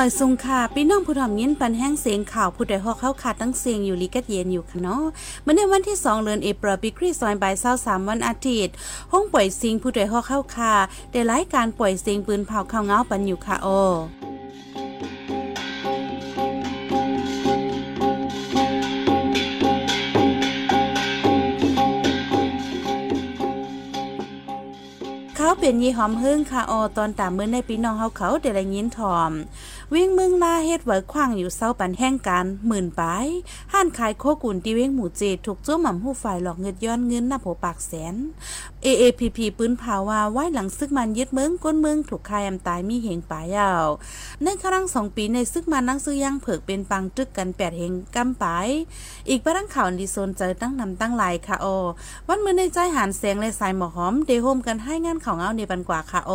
มาซุงค่ะพี่น้องผู้ทอมยินปันแห้งเสียงข่าวผู้ใดฮอกเข้าขาดตั้งเสียงอยู่ลีกัดเย็นอยู่ค่ะเนาะเมื่อในวันที่ 2เดือนเอพริลปีคริสต์ศักราช23วันอาทิตย์ห้องปล่อยสิงผู้ใดฮอกเข้าค่ะได้รายการปล่อยเสียงปืนเผาข้าวเงาปันอยู่ค่ะโอเขาเป็นยี่หอมหึ่งค่ะออตอนตามมือในปีน้องเฮาเขาเดลยินถอม วิ่งมึงลาเฮ็ดไว้ขว้างอยู่เศร้าปันแห้งกันหมื่นปายห้านขายโคกุนตีเว้งหมู่เจถูกจ้วหม่ำหู้ฝ่ายหลอกเงินย้อนเงินหน้าโผปากแสน AAPP ปืนภาวาไว้หลังซึกมันยึดเมืองก้นเมืองถูกคายอำตายมีเหงปายาวในครั้งสองปีในซึกมันนั่งซื้อย่างเผิกเป็นปังจึกกันแปดเหงกำปายอีกประดังข่าวดีโซนเจอตั้งนำตั้งหลายค่ะโอวันมือในใจหันแสงและสายหมอหอมเดโฮมกันให้งานข่าเงาในปันกว่าค่ะโอ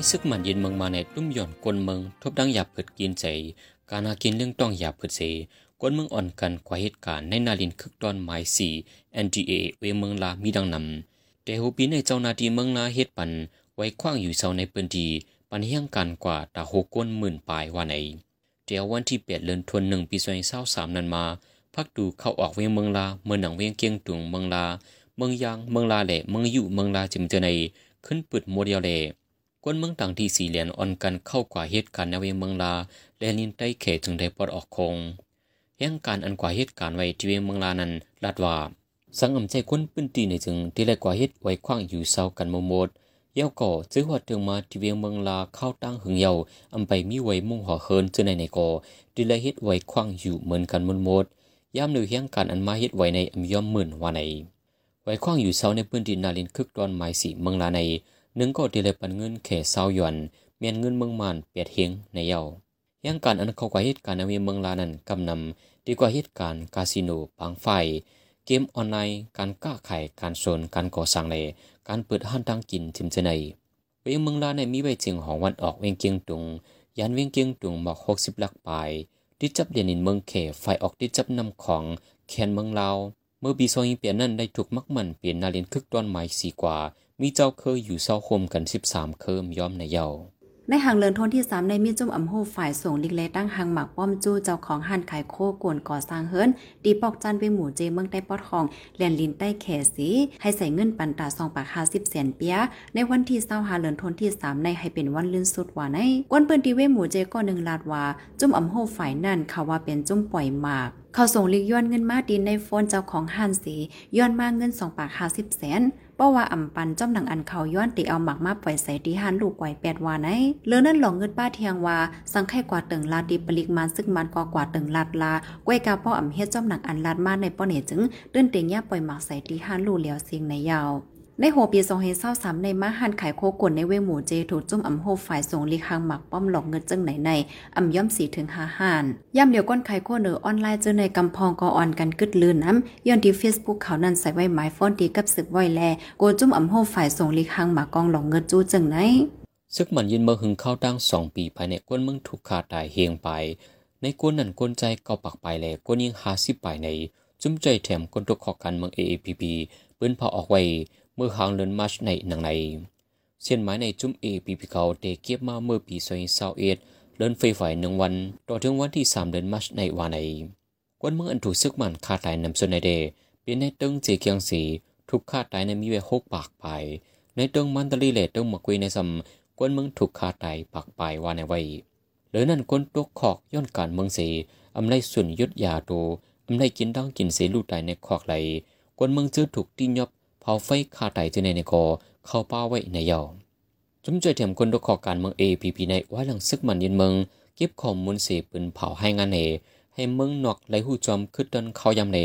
ไว้ซึกมันยินเมืองมาในตุ้มหย่อนกวนเมืองทบดังหยาบเผิดกินใจการหากินเรื่องต้องหยาบเผิดเสกวนเมืองอ่อนกันกว่าเหตุการณ์ในนาลินคึกตอนหมายสี่ NDA เวเมืองลามีดังนำแต่หูปีในเจ้านาทีเมืองลาเฮ็ดปันไว้คว้างอยู่เสาในเปืนดีปันเฮียงกันกว่าตาโหก้นหมื่นปลายว่าไหนเดี๋ยววันที่เปดเลือนทวนหนึ่งปีสองเศร้าสามนั้นมา พักดูเข้าออกเวียงเมืองลาเมืองหนังเวียงเกียงตุงเมืองลา เมืองยางเมืองลาแหล่เมืองอยู่เมืองลาจิมเจในขึ้นปึดโมเดลเล่ กวนเมืองต่างที่สี่เหรียญอ่อนกันเข้ากว่าเหตุการณ์ในเวียงเมืองลา และนินใต้เขตจึงได้ปลดออกคงยังการอันกว่าเหตุการณ์ไว้ที่เวียงเมืองลานั้นลาดว่า สังอำใจคนปื้นตีในจึงที่แรกกว่าเหตุไว้คว้างอยู่เศร้ากันโมโมดเย้าก่อซื้อหัวเตืองมาที่เวียงเมืองลาเข้าตั้งหึงเยาอำไปมีไว้มุ่งห่อเฮินเจอในในก่อดีเลยเฮ็ดไว้คว้างอยู่เหมือนกันมุนหมดย่ามหรือเฮียงการอันมาเฮ็ดไว้ในอำย่อมหมื่นว่าในไว้คว้างอยู่เศร้าในพื้นดินนาลินคึกตอนไม้สีเมืองลายปันเงินแค่เศร้าหยวนเมีเมืองมาใน เยาย่างการอันเขากว่าเหตุการณ์ในเมืองลานันกำนำดีกว่าเหตุการณ์คาสิโนปางไฟเกมออนไลน์การก้าไข่การโซนการก่อสร้างเลการเปิดห้านทางกินทิมเจในเวียงเมืองลาในมีไว้จริงของวันออกเวียงเกียงตุงยันเวียงเกียงตุงบอกหกสิบลักปลายดิจับเดียนินเมืองเขไฟออกดิจับนำของแคนเมืองลาวเมื่อปีซอยเปลี่ยนนั้นได้ถูกมักมันเปลี่ยนนาเรียนคึกต้นไม้สีกว่า มีเจ้าเคยอยู่เศร้าคมกันสิบสามเคิมย้อมในเยาในหางเลินทนที่3ในมีจุ่มอำโฮฝ่ายส่งลิกเลตั้งหางหมักป้อมจู้เจ้าของหันขายโคกวนก่อสร้างเฮิรนดีปอกจันเวงหมู่เจเมืองใต้ปอดของแลนลินใต้แขสีให้ใส่เงินปันตาซองปากหาสิบแสนเปียในวันที่เศร้าหาเลินทนที่3ในให้เป็นวันลื่นสุดว่าในกวนเปิ้นตีเวงหมู่เจก็หนึ่งลาดว่าจุ่มอำโฮฝ่ายนั่นเขาว่าเป็นจุ่มปล่อยหมากเขาส่งลิกย้อนเงินมาดินในโฟนเจ้าของหันสีย้อนมาเงินสองปากหาสิบแสน ป้าว่าอ่ำปันจ้อมหนังอันเขาย้อนตีเอาหมักมาปล่อยใส่ดีฮันลูกไกวแปดวาไหนเลือนั่นหลงเงินป้าเทียงว่า สังแค่กว่าตึงลาดีปลิกมันซึ่งมันก็กว่าตึงลาดลาก้วยกาป้ออ่ำเฮ็ดจ้อมหนังอันลาดมาในป้อเหนจึงเดินเตียงย่าปล่อยหมักใส่ดีฮันลูกเหลียวเสียงในยาว ในหัวปีสองเฮเศร้าสามในมาหันขายโคกวนในเวหมูเจถูกจุ่มอ่ำโฮฝ่ายส่งลีคางหมักป้อมหลอกเงินจึงไหนในอ่ำย่อมสีถึงหาหานย่ำเดียวก้นขายโคเนอออนไลน์เจอในกำพองกออ่อนกันกึดลืนน้ำย้อนที่เฟซบุ๊กเขานั้นใส่ไว้หมายฟอนตีกับศึกไว้แลโกจุ่มอ่ำโฮฝ่ายส่งลีคางหมักกองหลอกเงินจู้จึงไหนซึกมันยินเมื่อหึงเข้าตั้งสองปีภายในก้นเมืองถูกขาดตายเฮียงไป ในก้นนั่นก้นใจเก่าปักไปแลก้นยิงหาสิบไปในจุ้มใจแถมก้นตกขอกันเมือง AAPP ปืนพอออกไว้ มื่อหางเลินมาชในหนังในเส้นไม้ในจุ่มเอปีพีเขาเตเก็บมาเมื่อปีสองเศร้าเอ็ดเลินไฟฝ่ายหนึ่งวันต่อถึงวันที่สามเดือนมาชในวันในกวนเมืองอันถูกซึกมันฆ่าตายนำส่วนในเดเป็นในตึงเจเกียงสีถูกฆ่าตายในมีไว้หกปากไปในตึงมันตลีเลตึงมะกุยในซำกวนเมืองถูกฆ่าตายปากไปว่าในไว้หรือนั่นกวนตกขอกย้อนการเมืองสีอำไรส่วนยุดยาโตอำไรกินดังกินเสลูกตายในขอกไหลกวนเมืองเจอถูกตีนยบ เผาไฟขาไตจะในในกอเข้าป้าไว้ในเยาจุ่มใจเถียมคนดกขอการเมืองเอพีพีในว่าหลังซึกมันยินเมืองเก็บข้อมูลเสปืนเผาให้งานเนให้เมืองนอกไหลหูจอมขึ้นดันเขายำเน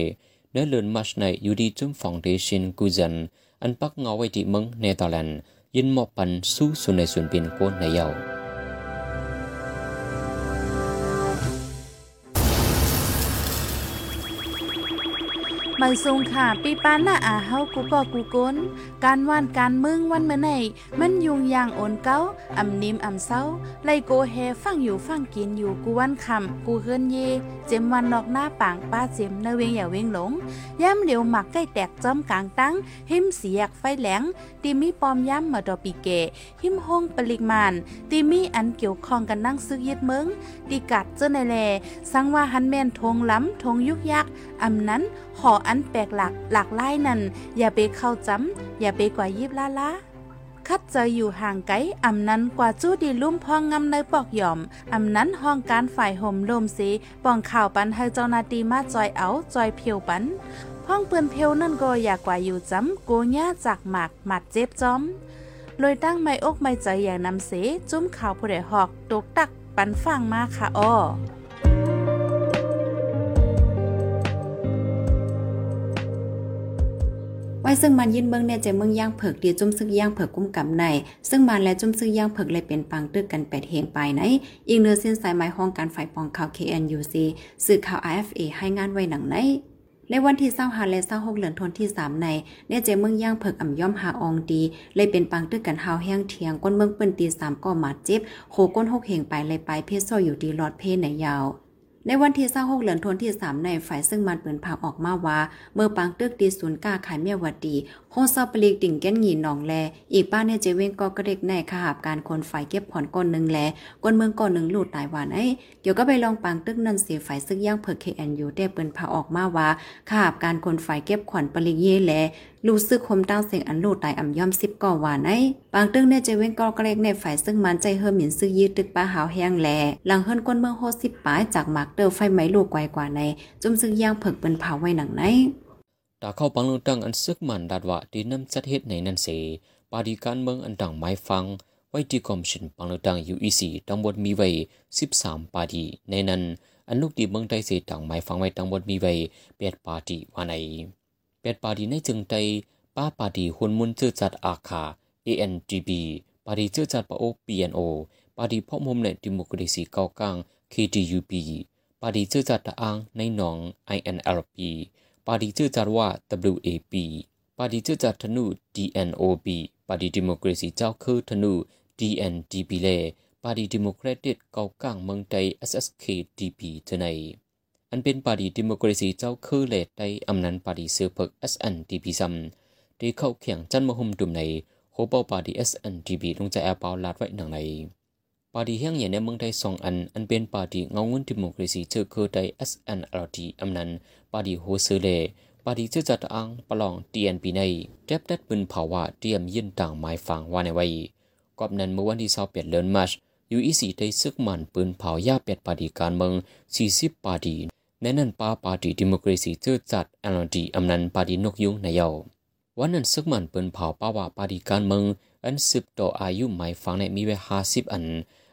เนื้อเลือนมัชในยูดีจุ่มฟองเดชินกูจันอันปักเงาไว้ที่เมืองเนเธอร์แลนด์ยินหมอบปันสู้สุนในส่วนเป็นโกนในเยา ไปทรงค่ะ ปีปานหน้าอาเฮากูก็กูก้น การว่านการมึงวันเมื่อไหนมันยุงยางโอนเก้าอ่ำนิมอ่ำเศร้าไลโกแฮฟังอยู่ฟังกินอยู่กูวันคำกูเฮือนเย เจมวันนอกหน้าปางป้าเจมเนเวงอย่าเวงหลงย่ำเหลียวหมักใกล้แตกจอมกลางตั้ง หิมเสียกไฟแหลงตีมีปอมย่ำมาดอปีเก หิมห้องปริกมานตีมีอันเกี่ยวข้องกันนั่งซึกยึดเมืองตีกัดเจ้าในแลสังว่าหันแมนทงล้ำทงยุกยักอ่ำนั้นหออันแปลกหลักหลากหลายนั่นอย่าไปเข้าจำอย่าไปกว่ายิบลาลาคัดเจออยู่ห่างไกลอำนั้นกว่าจู้ดีลุ่มพองงำในปอกหย่อมอำนั้นห้องการฝ่ายห่มลมสีปองข่าวปันให้เจ้านาตีมาจอยเอาจอยเพียวปันห้องเปืนเพียวนั่นก็อยากกว่าอยู่จำโกญ่าจากหมากหมัดเจ็บจอมลอยตั้งไม่อกไม่ใจอย่างนำเส จุ้มข่าวผู้ใดหอกตกตักปันฟังมาค่ะอ้อ ไว้ซึ่งมันยินเบิ่งเนี่ยจเมืองย่างเผิกดีจุ่มซึกย่างเผิกกุ้มกับใน ซึ่งมันและจุ่มซึกย่างเผิกเลยเป็นปังตึกกันแปดเฮงไปไหนอีกเนื้อเส้นสายไม้ห้องการฝ่ายปองข่าว KNUC สื่อข่าว IFA ให้งานไว้หนังไหนในวันที่เศร้าหาและเศร้าหกเหลือนทนที่สามในเนี่ยเจเมืองย่างเผิกอ่ำย่อมหาอองดี เลยเป็นปังตึกกันหาวแห้งเทียงก้นเมืองเปิ้นตีสามก็มาเจ็บโคก้นหกเหงไปเลยไปเพศโซอยู่ดีหลอดเพศไหนยาว ในวันที่26เหลือนทนที่3ในฝ่ายซึ่งมันเปินผาออกมาว่า เมื่อปังตึกดีศูนย์ก้าขายเมียวดีโคซาปลีกติ่งแก้นหยีหนองแล อีกป้าเนเจเวงก็กระเด็กในขหาบการคนฝ่ายเก็บผ่อนก้นหนึ่งแลก้นเมืองก้อนหนึ่งหลูดตายหวานไอ้เดี๋ยวก็ไปลองปังตึกนั่นเสียฝ่ายซึ่งย่างเผิก KNU ได้เปินผาออกมาว่าขหาบการคนฝ่ายเก็บขวัญปลีกเย่แล รู้สึกคมตั้งเสียงอันลูดตายอ่ำย่อมสิบก่อวานไอ้ปางตึงเนี่ยเจเว้งก็กระเด็กในฝ่ายซึ่งมันใจเฮิมหมินซื้อยืดตึกป้าหาวแห้งแลหลังเฮิรนก้นเมืองโฮสิบป้ายจากมากเตอร์ไฟไหม้ลูกไกวกว่าในจุ่มซึ่งย่างเผิกเปินเผาไว้หนังไหนตาเข้าปังลงตังอันซึกมันดัดว่าดีน้ำจัดเฮ็ดในนั้นเสปาดีการเมืองอันต่างไม้ฟังไว้ที่คอมชินปังลงตัง UEC ทั้งหมดมีไว้13ปาดีในนั้นอันลูกดีเมืองไทยเสต่างไม้ฟังไว้ทั้งหมดมีไว้8ปาดีว่าใน เป็ดปาดีในจึงใจป้าปาดีหุนมุนเชื่อจัดอาคา ANGB ปาดีเชื่อจัดปะโอ PNO ปาดีพ่อมุมในดิโมคราซีเก้ากลาง KDUP ปาดีเชื่อจัดตะอังในหนอง INLP ปาดีเชื่อจัดว่า WAP ปาดีเชื่อจัดธนู DNOB ปาดีดิโมคราซีเจ้าคือธนู DNDB เลปาดีดิโมแครติกเก้ากลางเมืองใจ SSKDP ทนายันเป็นปารีดิโมกราซีเจ้าคือเลดได้อำนันปารีเสือเพกเอสแอนดีพีซัมที่เข้าแข่งจันมหุมดุมในโคเปาปารีเอสแอนดีบีลงใจแอปเปาลาดไว้หนังในปารีเฮียงใหญ่ในเมืองไทยสองอัน อันเป็นปารีเงาเงินดิโมกราซีเจ้าคือได้เอสแอนอาร์ดีอำนันปารีโฮเซเลปารีเจ้าจัดอังปลองเตียนปีในเจ็บดัดบึนภาวะเตรียมยื่นต่างหมายฝังว่าในไว้กอบนั้นเมื่อวันที่28เปลี่ยนเลนมาร์ชยูอีสีได้ซึกมันปืนเผายาเป็ดปาดีการเมือง40ปาดี ในนั้นปาปาดีดิโมคราซีเจอจัด LD อำนันปาดีนกยุงในเยาวันนั้นซึกมันเปืนเผาป้าว่าปาดีการเมืองอันสืบต่ออายุหมายฟังในมีไว้50อัน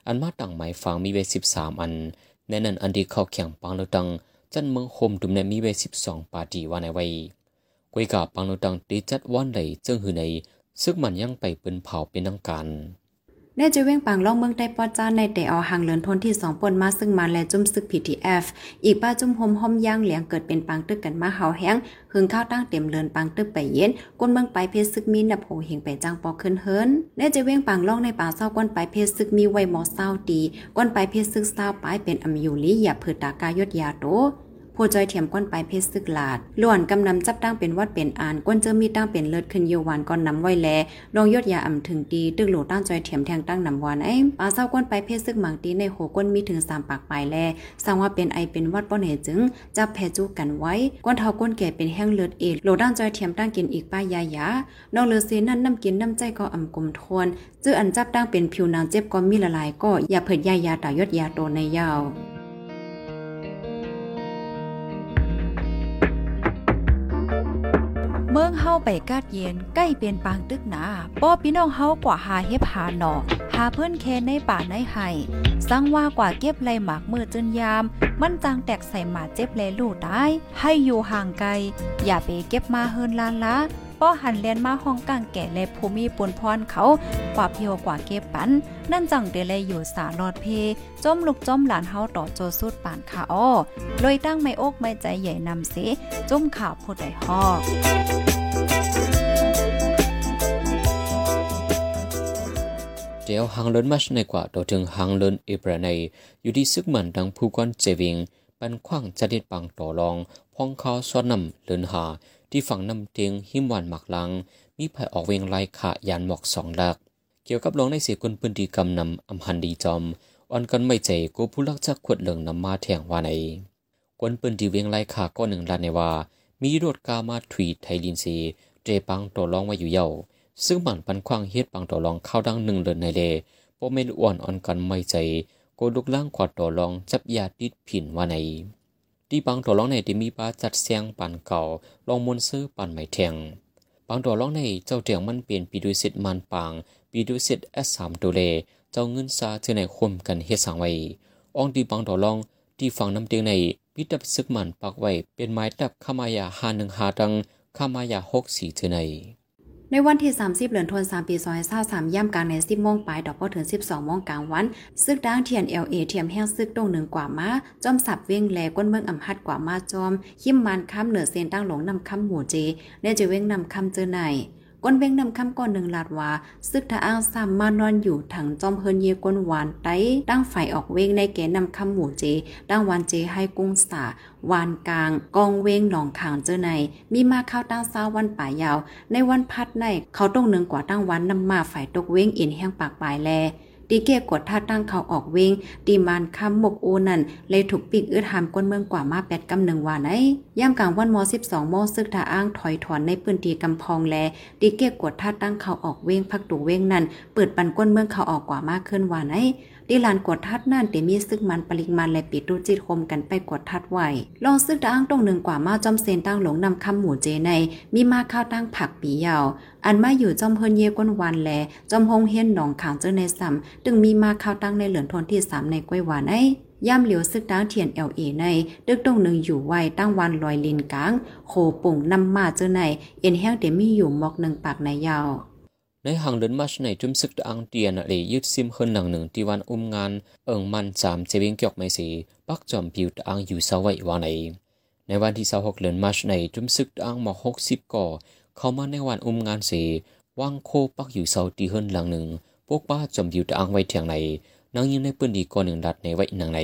อันมาต่างหมายฟังมีไว้13อันในนั้นอันที่เข้าแข่งปังเลตังจันเมืองโฮมดุมในมีไว้สิบสองปาร์ตี้ว่าในไว้กวยกาปังโนตังตีจัดวันใดเจิงหือในซึ่งมันยังไปเป็นเผาเป็นนังการ แน่จะเว้งปังล่องเมืองใต้ปอจ้าในแต่เอหางเหลินทนที่สองปนมาซึ่งมาและจุ่มซึก PTF อีกป้าจุ่มหมหอมย่างเหลียงเกิดเป็นปังตึกกันมาเฮาแห้งหึงข้าวตั้งเต็มเลินปังตึกไปเย็นก้นเมืองไปเพชรซึกมีนับโหเฮงไปจ้างปอขึ้นเฮิรนแน่จะเว้งปังล่องในป่าเศร้าก้นไปเพชรซึกมีไว้หมอเศร้าดีก้นไปเพชรซึกเศร้าไปเป็นอำยูลีอย่าเผือตากายดยาโต โพจอยเถียมก้นไปเพชรซึกลาดล้วนกำนำจับตั้งเป็นวัดเป็นอานก้นเจอมีตั้งเป็นเลิศขึ้นโยวานก้อนนำไว้แลลองยดยาอ่ำถึงดีตึกหลตั้งจอยเถียมแทงตั้งนำวานไอ้ปลาเศร้าก้นไปเพชรซึกหมังตีในโหก้นมีถึงสามปากปลายแลสังว่าเป็นไอเป็นวัดป้อนเหจึงจับแพจูกันไว้ก้นเท้าก้นแก่เป็นแห้งเลือดเอดโหลตั้งจอยเถียมตั้งกินอีกป้ายายานองเลือเซนั่นน้ำกินน้ำใจก็อ่ำกลมทวนจื้ออันจับตั้งเป็นผิวนางเจ็บก็มีละลายก็อย่าเผิดยายาตายดยาโตในยาว เมืองเฮาไปกาดเย็นใกล้เป็นปางตึกหนาป้อพี่น้องเฮากว่าหาเฮ็บหาหนอหาเพื่อนแค่ในป่าในไห้สังว่ากว่าเก็บไรหมากมือจนยาม มันจางแตกใส่หมาเจ็บแลลูกได้ให้อยู่ห่างไกล อย่าไปเก็บมาเฮินลานละ ป้อหันเลียนมาห้องกลางแก่และภูมิปนพรเขากว่าเพียวกว่าเก็บปัน นั่นจังเดเลยอยู่สาลอดเพจมลูกจมหลานเฮาต่อโจสุดปานขาอ้อเลยตั้งไม่อกไม่ใจใหญ่นำเสจมข่าวผู้ใดฮอกเดียวหางเลินมัชในกว่าต่อถึงหางเลินเอเบรในอยู่ที่ซึกมันดังผู้ก้อนเจวิงปันขว้างจะดิดปังต่อรองพองเขาซ้อนนำเลินหา ที่ฝั่งนำเตียงหิมวันหมักลัง มีไผออกเวงลายขายานหมอกสองหลัก เกี่ยวกับลองในเสียคนพื้นที่กำนำอำหันดีจอมอ่อนกันไม่ใจกูผู้ลักจักขวดเหลืองนำมาแทงว่าไหนกวนปืนที่เวียงลายขาก็หนึ่งลานในว่า มีรถกามาถุยไทยลินซีเจปังต่อรองไว้อยู่เย่าซึ่งมันปันควางเฮ็ดปังต่อรองเข้าดังหนึ่งเดินในเลโปเมนอ้วนอ่อนกันไม่ใจ โกลุกล่างขวดต่อรองจับยาดิดผินว่าไหน ที่ปังต่อรองในที่มีป้าจัดเสียงปันเก่าลองมนซื้อปันไม่แทงปังต่อรองในเจ้าเตียงมันเปลี่ยนปีดุสิตมันปางปีดุสิตเอสสามตัวเลเจ้าเงินซาเจอในคมกันเฮ็ดสังไว้อองดีปังต่อรองที่ฝั่งน้ำเตียงในพิดับซึกมันปักไว้เป็นไม้ดับขามายาหาหนึ่งหาดังขามายาหกสี่เจอใน ในวันที่ 30เหลือนทวน3ปีซอย23ย่ำกลางใน10โมงปลายดอกพอถึง 12โมงกลางวัน ซึกด้างเทียน LA เทียมแห้งซึกตรงหนึ่งกว่ามาจอมสับเว้งแลก้นเมืองอำหัดกว่ามาจอม หิมมันค้ำเหนือเซนตั้งหลงนำค้ำหมู่เจเนจะเว้งนำค้ำเจอไหน ก้นเว้งนำค้ำก่อนหนึ่งลาดว่าซึกทะอ้างสามมานอนอยู่ถังจอมเฮินเยก้นหวานไต้ตั้งฝ่ายออกเว้งในแกนำค้ำหมู่เจตั้งวันเจให้กุ้งสาวานกลาง กองเว้งหนองขางเจอใน มีมาเข้าตั้งเช้าวันป่ายาว ในวันพัดในเขาต้องหนึ่งกว่าตั้งวันนำมาฝ่ายตกเว้งอินแห้งปากปลายแล ตีเกียกดท่าตั้งเขาออกเวงตีมานคำหมกโอนั่นเลยถูกปิกอึดหามก้นเมืองกว่ามาแปดกำหนึ่งว่าไหนย่ำกลางวันม12โมงซึกท่าอ้างถอยถอนในพื้นที่กำพองแลตีเกียกดท่าตั้งเขาออกเวงพักตูเวงนั่นเปิดปันก้นเมืองเขาออกกว่ามากขึ้นว่าไหน ดีลานกดทัดนั่นเตมีซึกมันปริมันและปิดดูจิตคมกันไปกดทัดไหวลองซึกอ้างตรงหนึ่งกว่ามาจอมเซนตั้งหลงนำคำหมู่เจใน มีมาข้าวตั้งผักปียาว อันมาอยู่จอมเฮินเยก้นวันแลจอมฮงเฮียนหนองขางเจอในซ้ำตึงมีมาข้าวตั้งในเหลือนทนที่สามในก้วยหวานไอย่ำเหลียวซึกด้างเทียนเอลเอใน ดึกตรงหนึ่งอยู่ไว้ตั้งวันลอยลินกลาง โคปุ่งนำมาเจอใน เอ็นแห้งเดมีอยู่มอกหนึ่งปากในยาว ในห่างเดินมาชในจุมซึกตะอังเตียนเลยยึดซิมเฮินหนังหนึ่งที่วันอุ้มงานเอิงมันจามเจวิงเกียกไม่สีปักจอมปิวตะอังอยู่สาวัยวาในในวันที่26เดือนมาชในจุมซึกตะอังหมอกหกสิบก่อเข้ามาในวันอุ้มงานสีว่างโคปักอยู่เสาตีเฮินหลังหนึ่งพวกป้าจอมปิวตะอังไว้เทียงในนางยิงในปืนดีก่อหนึ่งดัดในไว้หนังใน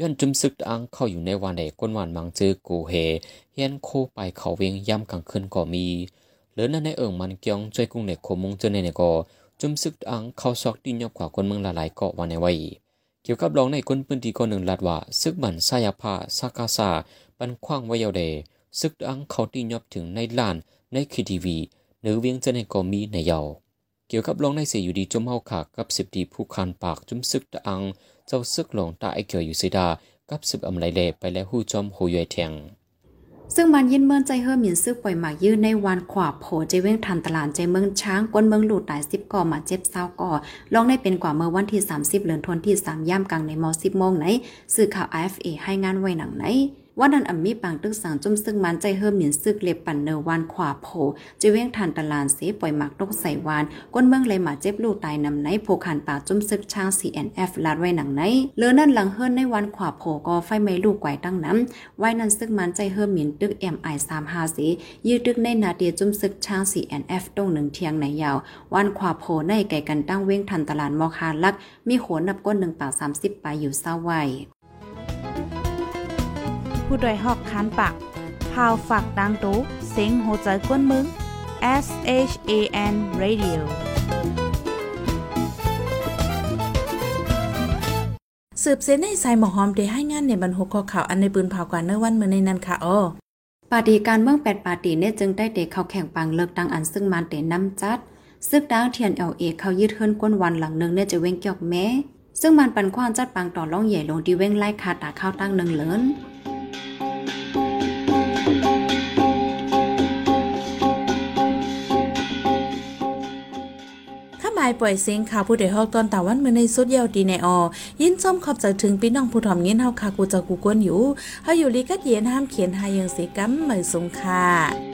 ย้อนจุมซึกตะอังเข้าอยู่ในวันใดก้นวันมังเจอกูเฮเฮียนโคไปเขาเวียงย่ำกลางคืนก็มี เหลือนั่นในเอิงมันเกียงช่วยกุ้งเน็กโคมุงเจอในเนก็จุมซึกอังเข้าซอกดินยอบกว่าคนเมืองละลายเกาะวันในไว้เกี่ยวกับรองในคนพื้นที่คนหนึ่งลัดว่าซึกบันซายาพาซากาซาปันคว้างไว้ยาวเดซึกอังเขาตีนยอบถึงในลานในคีทีวีเนือเวียงเจอในก็มีในเยาเกี่ยวกับรองในเสียอยู่ดีจมเฮาขากับสิบดีผู้คานปากจุมซึกอังเจ้าซึกหลงตาไอเกียวอยู่เสดากับสิบอำไลเลไปแล้วหู้จอมหูยอยแทง ซึ่งมันยินเมืองใจเฮิรหมินซึกปล่อยหมากยื้อในวันขวาโผเจเว้งทันตลาดใจเมืองช้างก้นเมืองหลุดตายสิบก่อมาเจ็บเศร้าก่อลองได้เป็นกว่าเมื่อวันที่ 30เดือนทนที่ 3 ย่ำกลางในมอ10โมงไหนสื่อข่าว IFA ให้งานไว้หนังไหน วันนั้นอ่ำมีปังตึกสังจุ่มซึ่งมันใจเฮิรหมินซึกเล็บปั่นเนวันขวาโผเจเว้งทันตลาดเสปล่อยหมากตกใส่วาน ก้นเมืองเลยมาเจ็บลูกตายนำไหนโผขันปากจุ่มซึกช้าง CNF ลาดไว้หนังไหนเลือนั่นหลังเฮิรนในวันขวาโผก็ไฟไหม้ลูกไกวตั้งน้ำไว้นันซึกมันใจเฮิรหมินตึก MI 35สียืดตึกในนาเดียจุ่มซึกช้าง CNF ตรงหนึ่งเทียงในยาววันขวาโผในไก่กันตั้งเว้งทันตลาดมอคาลัก มีโขนนับก้นหนึ่งปาก30ปลายอยู่เศร้าไว้ ผู้ดยหอกคานปากพาวฝากดังตู้เซ็งโหใจกวนมึง S H A N Radio สืบเส้นในสายหมอหอมได้ให้งานในบรรหกข้อข่าวอันในปืนเผากว่าเนื้อวันเมื่อในนั้นค่ะอ้อปาฏิการเมืองแปดปาฏิเนี่ยจึงได้เด็กเขาแข่งปังเลิกดังอันซึ่งมันเตน้ำจัด ซึกดางเทียนเอลเอเขายืดเฮิรนก้นวันหลังหนึ่งเนี่ยจะเว้งเกี่ยวแม้ ซึ่งมันปันควานจัดปังต่อล่องใหญ่ลงที่เว้งไล่คาตาข้าวตั้งหนึ่งเลินาหมายปล่อยเสียงข่าวผู้ใดฮอกตอนตาวันเมื่อในสุดยาวดีในออ ยินส้มขอบใจถึงพี่น้องผู้ถ่อมเงินเฮาคากูจะกูกวนอยู่เฮาอยู่ลีกัดเย็นห้ามเขียนหายังสีกัมเหมยสงค่ะ